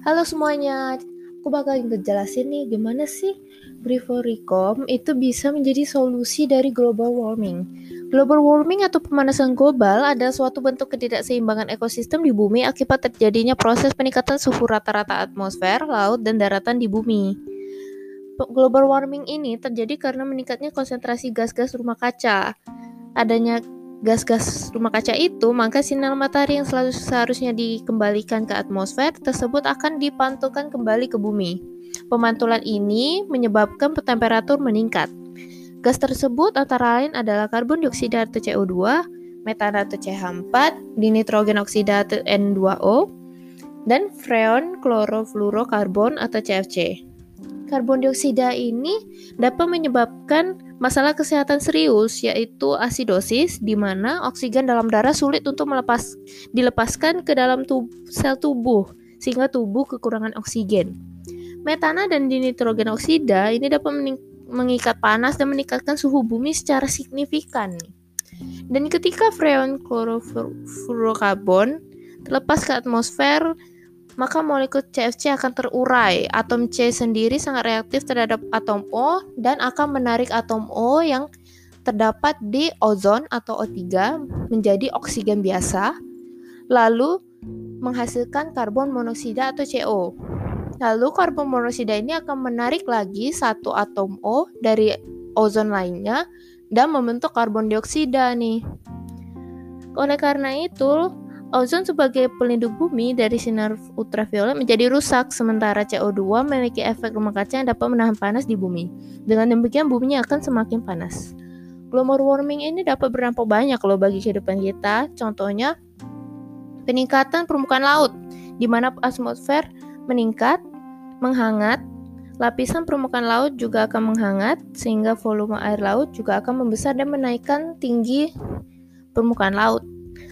Halo semuanya, aku bakal ngejelasin nih gimana sih Briforicom itu bisa menjadi solusi dari global warming. Global warming atau pemanasan global adalah suatu bentuk ketidakseimbangan ekosistem di bumi akibat terjadinya proses peningkatan suhu rata-rata atmosfer, laut, dan daratan di bumi. Global warming ini terjadi karena meningkatnya konsentrasi gas-gas rumah kaca. Adanya gas-gas rumah kaca itu, maka sinar matahari yang selalu seharusnya dikembalikan ke atmosfer tersebut akan dipantulkan kembali ke bumi. Pemantulan ini menyebabkan temperatur meningkat. Gas tersebut antara lain adalah karbon dioksida atau CO2, metana atau CH4, dinitrogen oksida atau N2O, dan freon klorofluorokarbon atau CFC. Karbon dioksida ini dapat menyebabkan masalah kesehatan serius yaitu asidosis di mana oksigen dalam darah sulit untuk melepas dilepaskan ke dalam tub, sel tubuh sehingga tubuh kekurangan oksigen. Metana dan dinitrogen oksida ini dapat mengikat panas dan meningkatkan suhu bumi secara signifikan. Dan ketika freon klorofluorokarbon terlepas ke atmosfer maka molekul CFC akan terurai. Atom C sendiri sangat reaktif terhadap atom O dan akan menarik atom O yang terdapat di ozon atau O3 menjadi oksigen biasa, lalu menghasilkan karbon monoksida atau CO. Lalu karbon monoksida ini akan menarik lagi satu atom O dari ozon lainnya dan membentuk karbon dioksida nih. Oleh karena itu, Ozon sebagai pelindung bumi dari sinar ultraviolet menjadi rusak, sementara CO2 memiliki efek rumah kaca yang dapat menahan panas di bumi. Dengan demikian, buminya akan semakin panas. Global warming ini dapat berdampak banyak loh bagi kehidupan kita. Contohnya, peningkatan permukaan laut, di mana atmosfer meningkat, menghangat, lapisan permukaan laut juga akan menghangat, sehingga volume air laut juga akan membesar dan menaikkan tinggi permukaan laut.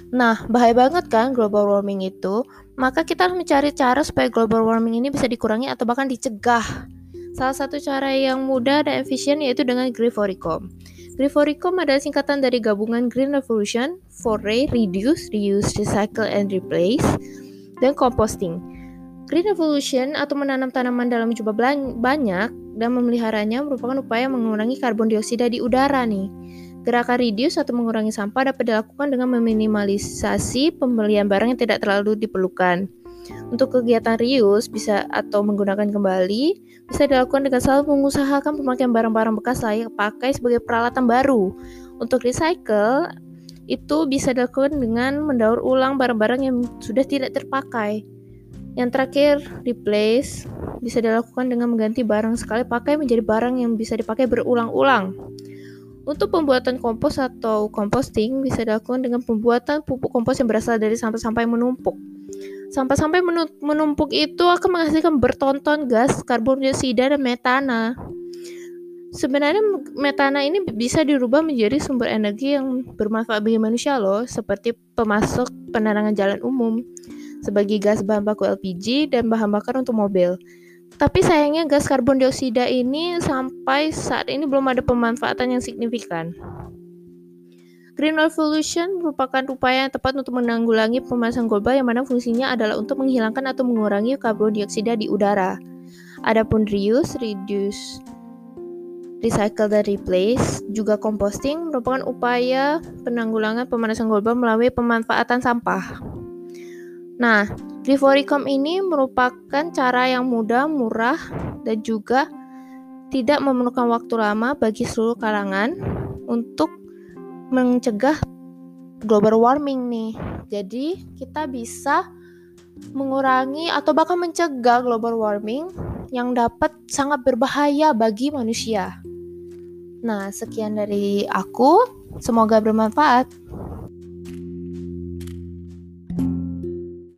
Nah, bahaya banget kan global warming itu? Maka kita harus mencari cara supaya global warming ini bisa dikurangi atau bahkan dicegah. Salah satu cara yang mudah dan efisien yaitu dengan Griforicom. Griforicom adalah singkatan dari gabungan Green Revolution, Foray, Reduce, Reuse, Recycle, and Replace, dan Composting. Green Revolution atau menanam tanaman dalam jumlah banyak dan memeliharanya merupakan upaya mengurangi karbon dioksida di udara nih. Gerakan reduce atau mengurangi sampah dapat dilakukan dengan meminimalisasi pembelian barang yang tidak terlalu diperlukan. Untuk kegiatan reuse bisa atau menggunakan kembali bisa dilakukan dengan selalu mengusahakan pemakaian barang-barang bekas layak pakai sebagai peralatan baru. Untuk recycle itu bisa dilakukan dengan mendaur ulang barang-barang yang sudah tidak terpakai. Yang terakhir, replace bisa dilakukan dengan mengganti barang sekali pakai menjadi barang yang bisa dipakai berulang-ulang. Untuk pembuatan kompos atau composting bisa dilakukan dengan pembuatan pupuk kompos yang berasal dari sampah-sampah yang menumpuk. Sampah-sampah menumpuk itu akan menghasilkan bertonton gas karbon dioksida dan metana. Sebenarnya metana ini bisa dirubah menjadi sumber energi yang bermanfaat bagi manusia loh, seperti pemasok penerangan jalan umum, sebagai gas bahan baku LPG dan bahan bakar untuk mobil. Tapi sayangnya gas karbon dioksida ini sampai saat ini belum ada pemanfaatan yang signifikan. Green Revolution merupakan upaya yang tepat untuk menanggulangi pemanasan global yang mana fungsinya adalah untuk menghilangkan atau mengurangi karbon dioksida di udara. Adapun reuse, reduce, recycle dan replace, juga composting merupakan upaya penanggulangan pemanasan global melalui pemanfaatan sampah. Nah, Griforicom ini merupakan cara yang mudah, murah, dan juga tidak memerlukan waktu lama bagi seluruh kalangan untuk mencegah global warming nih. Jadi, kita bisa mengurangi atau bahkan mencegah global warming yang dapat sangat berbahaya bagi manusia. Nah, sekian dari aku. Semoga bermanfaat.